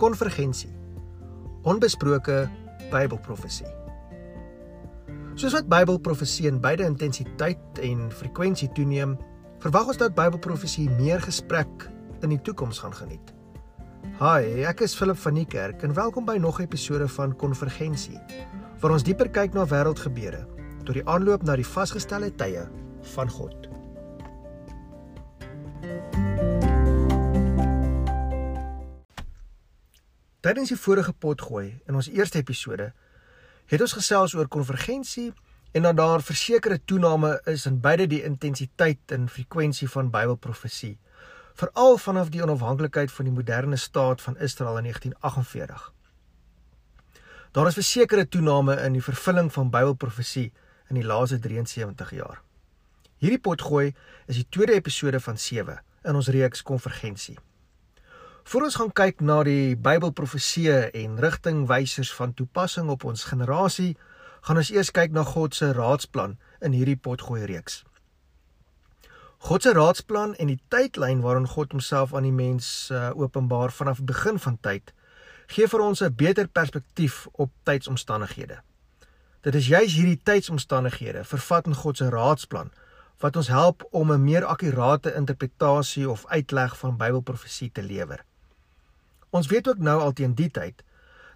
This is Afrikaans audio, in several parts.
konvergensie. Onbesproke Bybelprofesie. Soos wat Bybelprofesie in beide intensiteit en frekwensie toeneem, verwag ons dat Bybelprofesie meer gesprek in die toekoms gaan geniet. Hi, ek is Philip van die Kerk en welkom by nog 'n episode van Konvergensie, waar ons dieper kyk na wêreldgebeure tot die aanloop na die vasgestelde tye van God. Tydens die vorige potgooi in ons eerste episode het ons gesels oor konvergensie en dat daar versekerde toename is in beide die intensiteit en frekwensie van Bybelprofesie, veral vanaf die onafhanklikheid van die moderne staat van Israel in 1948. Daar is versekerde toename in die vervulling van Bybelprofesie in die laaste 73 jaar. Hierdie potgooi is die tweede episode van 7 in ons reeks konvergensie. Voor ons gaan kyk na die Bybelprofesieë en rigtingwysers van toepassing op ons generasie, gaan ons eers kyk na God se raadsplan in hierdie potgooi reeks. God se raadsplan en die tydlyn waarin God homself aan die mens uh, openbaar vanaf die begin van tyd, gee vir ons 'n beter perspektief op tydsomstandighede. Dit is juis hierdie tydsomstandighede vervat in God se raadsplan wat ons help om 'n meer akkurate interpretasie of uitleg van Bybelprofesie te lewer. Ons weet ook nou al teen die tyd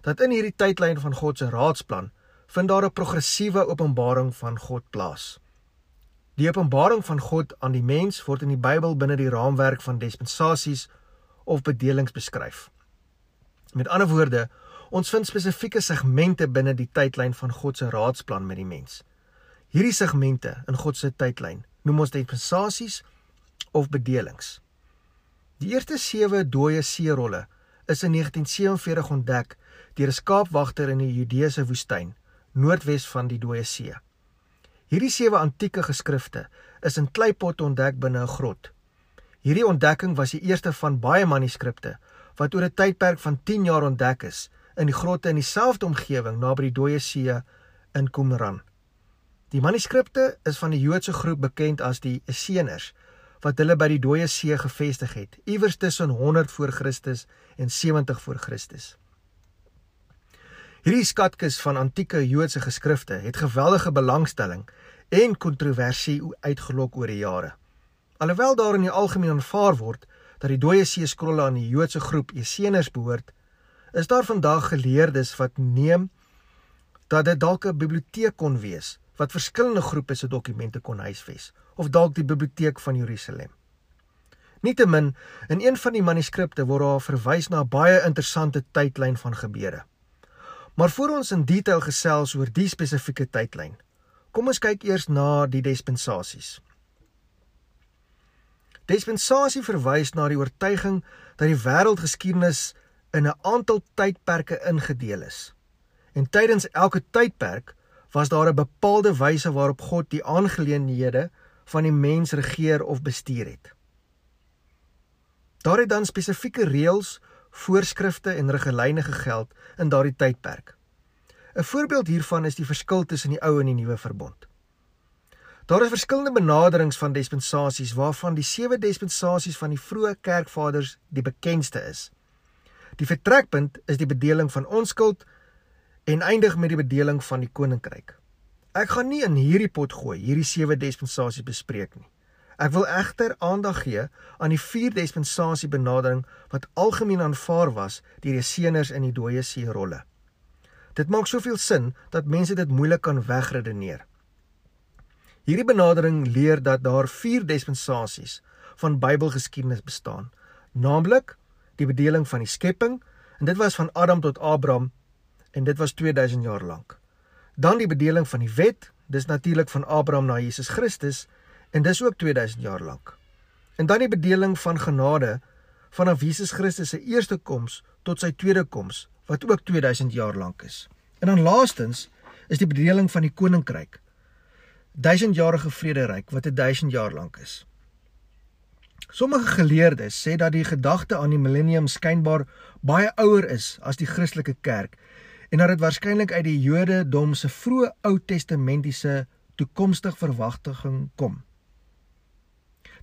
dat in hierdie tydlyn van God se raadsplan vind daar 'n progressiewe openbaring van God plaas. Die openbaring van God aan die mens word in die Bybel binne die raamwerk van dispensasies of bedelings beskryf. Met ander woorde, ons vind spesifieke segmente binne die tydlyn van God se raadsplan met die mens. Hierdie segmente in God se tydlyn noem ons dispensasies of bedelings. Die eerste 7 dooie seerolle is in 1947 ontdek deur 'n skaapwagter in die Judeese woestyn, noordwes van die Dooie See. Hierdie sewe antieke geskrifte is in kleipotte ontdek binne 'n grot. Hierdie ontdekking was die eerste van baie manuskripte wat oor 'n tydperk van 10 jaar ontdek is in die grotte in dieselfde omgewing naby die Dooie See in Qumran. Die manuskripte is van die Joodse groep bekend as die Esseners wat hulle by die Dooie See gevestig het, iewers tussen 100 voor Christus en 70 voor Christus. Hierdie skatkis van antieke Joodse geskrifte het geweldige belangstelling en kontroversie uitgelok oor die jare. Alhoewel daar in die algemeen aanvaar word dat die Dooie See skrolle aan die Joodse groep Esseners behoort, is daar vandag geleerdes wat neem dat dit dalk 'n biblioteek kon wees wat verskillende groepe se dokumente kon huisves of dalk die biblioteek van Jerusalem. Nietemin, in een van die manuskripte word daar verwys na 'n baie interessante tydlyn van gebeure. Maar voor ons in detail gesels oor die spesifieke tydlyn, kom ons kyk eers na die dispensasies. Dispensasie verwys na die oortuiging dat die wêreldgeskiedenis in 'n aantal tydperke ingedeel is. En tydens elke tydperk was daar 'n bepaalde wyse waarop God die aangeleenthede van die mens regeer of bestuur het. Daar het dan spesifieke reëls, voorskrifte en riglyne gegeld in daardie tydperk. 'n Voorbeeld hiervan is die verskil tussen die ou en die nuwe verbond. Daar is verskillende benaderings van dispensasies waarvan die sewe dispensasies van die vroeë kerkvaders die bekendste is. Die vertrekpunt is die bedeling van onskuld en eindig met die bedeling van die koninkryk. Ek gaan nie in hierdie pot gooi hierdie sewe dispensasies bespreek nie. Ek wil egter aandag gee aan die vier dispensasie benadering wat algemeen aanvaar was deur die seeners in die dooie see rolle. Dit maak soveel sin dat mense dit moeilik kan wegredeneer. Hierdie benadering leer dat daar vier dispensasies van Bybelgeskiedenis bestaan, naamlik die bedeling van die skepping en dit was van Adam tot Abraham en dit was 2000 jaar lank. Dan die bedeling van die wet, dis natuurlik van Abraham na Jesus Christus en dis ook 2000 jaar lank. En dan die bedeling van genade vanaf Jesus Christus se eerste koms tot sy tweede koms wat ook 2000 jaar lank is. En dan laastens is die bedeling van die koninkryk. 1000-jarige vrederyk wat 1000 jaar lank is. Sommige geleerdes sê dat die gedagte aan die millennium skynbaar baie ouer is as die Christelike kerk en dat dit waarskynlik uit die Jodendom se vroeë Ou Testamentiese toekomstige verwagting kom.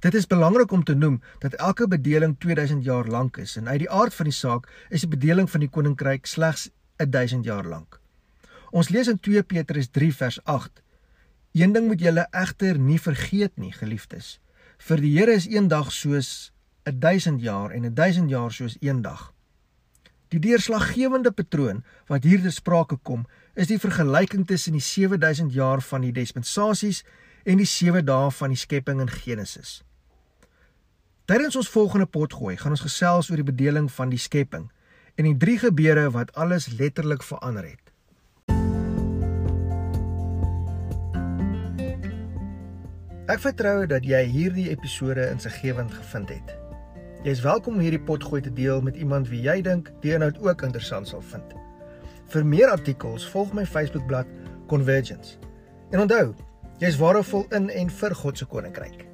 Dit is belangrik om te noem dat elke bedeling 2000 jaar lank is en uit die aard van die saak is die bedeling van die koninkryk slegs 1000 jaar lank. Ons lees in 2 Petrus 3 vers 8: Een ding moet julle egter nie vergeet nie, geliefdes. Vir die Here is een dag soos 1000 jaar en 1000 jaar soos een dag. Die deurslaggewende patroon wat hier te sprake kom, is die vergelyking tussen die 7000 jaar van die dispensasies en die 7 dae van die skepping in Genesis. Tydens ons volgende potgooi gaan ons gesels oor die bedeling van die skepping en die drie gebeure wat alles letterlik verander het. Ek vertrou dat jy hierdie episode insiggewend gevind het. Jy is welkom om hierdie potgooi te deel met iemand wie jy dink die inhoud ook interessant sal vind. Vir meer artikels, volg my Facebookblad Convergence. En onthou, jy is waardevol in en vir God se koninkryk.